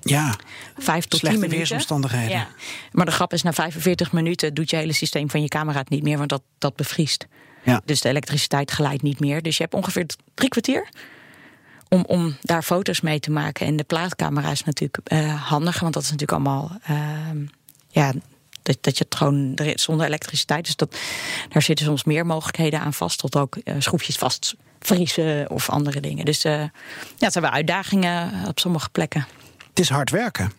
Ja, vijf tot slechte weersomstandigheden. Ja. Maar de grap is, na 45 minuten doet je hele systeem van je camera het niet meer, want dat, dat bevriest. Ja. Dus de elektriciteit geleidt niet meer. Dus je hebt ongeveer drie kwartier om, om daar foto's mee te maken. En de plaatcamera is natuurlijk uh, handiger, want dat is natuurlijk allemaal. Uh, ja, dat, dat je het gewoon zonder elektriciteit. Dus dat, daar zitten soms meer mogelijkheden aan vast. Tot ook uh, schroefjes vast vriezen of andere dingen. Dus uh, ja, het zijn wel uitdagingen op sommige plekken. Het is hard werken.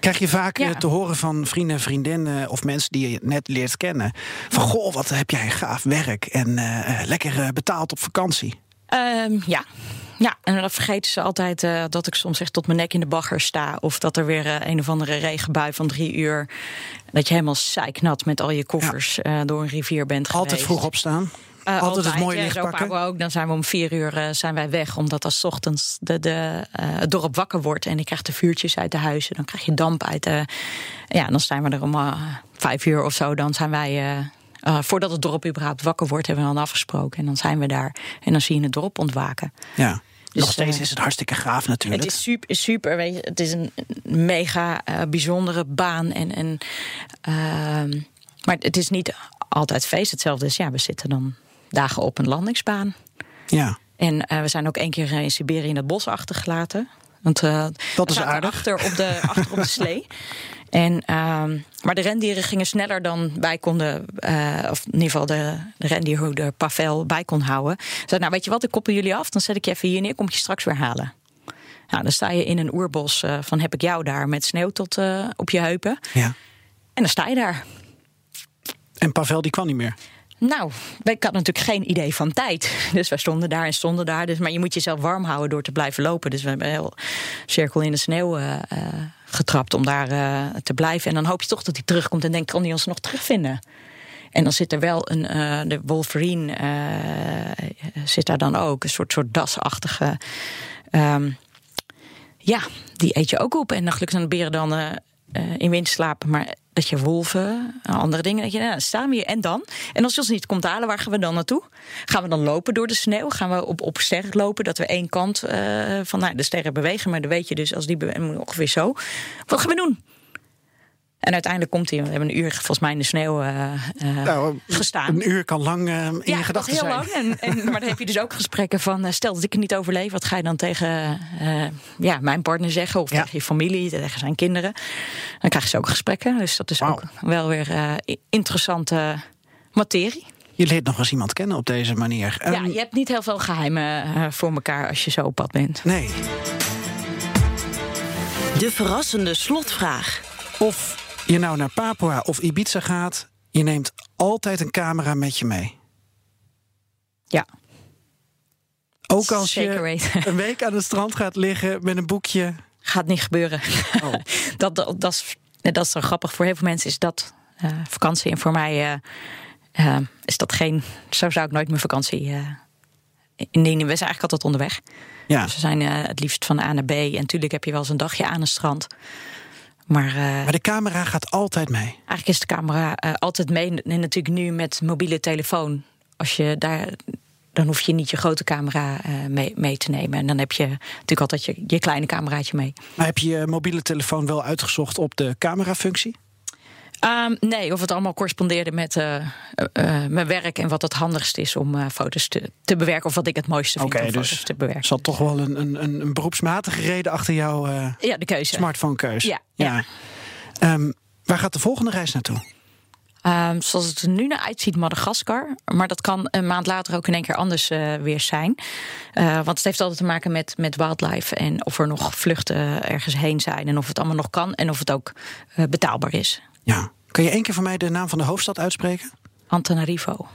Krijg je vaak ja. te horen van vrienden, vriendinnen of mensen die je net leert kennen. Van goh, wat heb jij gaaf werk en uh, lekker betaald op vakantie. Um, ja, ja, en dan vergeten ze altijd uh, dat ik soms echt tot mijn nek in de bagger sta. Of dat er weer uh, een of andere regenbui van drie uur. Dat je helemaal zeiknat met al je koffers ja. uh, door een rivier bent Altijd geweest. vroeg opstaan. altijd, altijd het mooie licht pakken. Ook. Dan zijn we om vier uur zijn wij weg. Omdat als ochtends de, de, het dorp wakker wordt. En ik krijg de vuurtjes uit de huizen. Dan krijg je damp uit de... Ja, dan zijn we er om vijf uur of zo. Dan zijn wij... Uh, voordat het dorp überhaupt wakker wordt, hebben we dan afgesproken. En dan zijn we daar. En dan zie je het dorp ontwaken. Ja. Dus, Nog steeds is het hartstikke gaaf natuurlijk. Het is super, super weet je, het is een mega uh, bijzondere baan. En, en, uh, maar het is niet altijd feest. Hetzelfde is, ja, we zitten dan dagen op een landingsbaan. Ja. En we zijn ook één keer in Siberië in het bos achtergelaten. Want dat is aardig. Achter op de, achter op de <laughs> slee. En, uh, maar de rendieren gingen sneller dan wij konden, uh, of in ieder geval de, de rendierhoeder Pavel bij kon houden. Zei, nou weet je wat, ik koppel jullie af, dan zet ik je even hier neer, kom ik je straks weer halen. Nou, dan sta je in een oerbos uh, van heb ik jou daar met sneeuw tot uh, op je heupen. Ja. En dan sta je daar. En Pavel die kwam niet meer? Nou, ik had natuurlijk geen idee van tijd. Dus wij stonden daar en stonden daar. Dus, maar je moet jezelf warm houden door te blijven lopen. Dus we hebben een heel cirkel in de sneeuw uh, getrapt om daar uh, te blijven. En dan hoop je toch dat hij terugkomt en denkt, kan hij ons nog terugvinden? En dan zit er wel een, de Wolverine zit daar dan ook. Een soort, soort dasachtige... Um, ja, die eet je ook op. En dan gelukkig zijn de beren dan in winterslaap. Maar dat je wolven, andere dingen. Dat je, nou, staan we hier en dan? En als je ons niet komt halen, waar gaan we dan naartoe? Gaan we dan lopen door de sneeuw? Gaan we op, op sterren lopen? Dat we één kant uh, van nou, de sterren bewegen. Maar dan weet je dus, als die ongeveer zo. Wat gaan we doen? En uiteindelijk komt hij. We hebben een uur volgens mij in de sneeuw uh, nou, gestaan. Een uur kan lang uh, in ja, je gedachten zijn. heel lang. En, en, <laughs> maar dan heb je dus ook gesprekken van... stel dat ik het niet overleef, wat ga je dan tegen ja, mijn partner zeggen... of tegen je familie, tegen zijn kinderen. Dan krijg je ook gesprekken. Dus dat is ook wel weer interessante materie. Je leert nog eens iemand kennen op deze manier. Ja, je hebt niet heel veel geheimen voor elkaar als je zo op pad bent. Nee. De verrassende slotvraag. Of je nou naar Papua of Ibiza gaat, je neemt altijd een camera met je mee. Ja. Ook als je een week aan het strand gaat liggen met een boekje. Gaat niet gebeuren. Oh. <laughs> dat, dat, dat, is, dat is zo grappig. Voor heel veel mensen is dat uh, vakantie. En voor mij uh, uh, is dat geen. Zo zou ik nooit mijn vakantie indienen. We zijn eigenlijk altijd onderweg. Ja. Dus we zijn het liefst van A naar B. En natuurlijk heb je wel eens een dagje aan een strand. Maar, uh, maar, de camera gaat altijd mee. Eigenlijk is de camera uh, altijd mee. En natuurlijk nu met mobiele telefoon. Als je daar. Dan hoef je niet je grote camera uh, mee, mee, te nemen. En dan heb je natuurlijk altijd je, je kleine cameraatje mee. Maar heb je je mobiele telefoon wel uitgezocht op de camerafunctie? Um, nee, of het allemaal correspondeerde met uh, uh, mijn werk en wat het handigst is om uh, foto's te, te, bewerken. Of wat ik het mooiste vind okay, om dus foto's te bewerken. Er zat toch wel een, een, een beroepsmatige reden achter jouw ja, de keuze. smartphone-keuze. Ja. ja. ja. Um, waar gaat de volgende reis naartoe? Um, zoals het er nu naar uitziet, Madagaskar. Maar dat kan een maand later ook in één keer anders weer zijn. want het heeft altijd te maken met, met wildlife. En of er nog vluchten ergens heen zijn. En of het allemaal nog kan. En of het ook betaalbaar is. Ja. Kun je één keer voor mij de naam van de hoofdstad uitspreken? Antananarivo.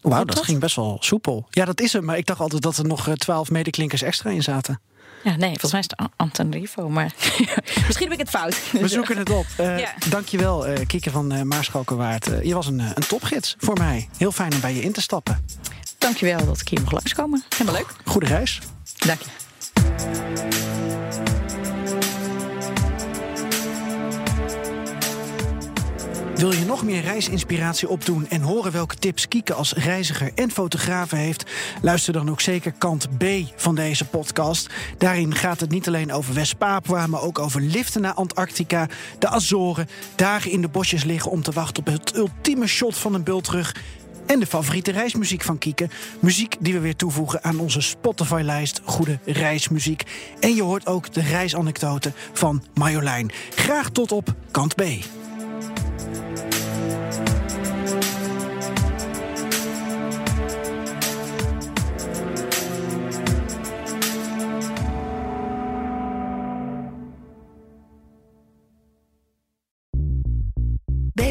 Wauw, dat, dat ging best wel soepel. Ja, dat is hem. Maar ik dacht altijd dat er nog twaalf medeklinkers extra in zaten. Ja, nee, volgens mij is het Antananarivo. Maar <laughs> misschien heb ik het fout. We zoeken het op. Uh, ja. Dankjewel, uh, Kieke van uh, Maarschalkenwaard. Uh, je was een, een topgids voor mij. Heel fijn om bij je in te stappen. Dankjewel dat ik hier mag langskomen. Helemaal leuk. Goede reis. Dank je. Wil je nog meer reisinspiratie opdoen en horen welke tips Kieke als reiziger en fotograaf heeft? Luister dan ook zeker kant B van deze podcast. Daarin gaat het niet alleen over West-Papua, maar ook over liften naar Antarctica, de Azoren, dagen in de bosjes liggen om te wachten op het ultieme shot van een bultrug en de favoriete reismuziek van Kieke. Muziek die we weer toevoegen aan onze Spotify-lijst Goede Reismuziek. En je hoort ook de reisanekdote van Marjolein. Graag tot op kant B. Bij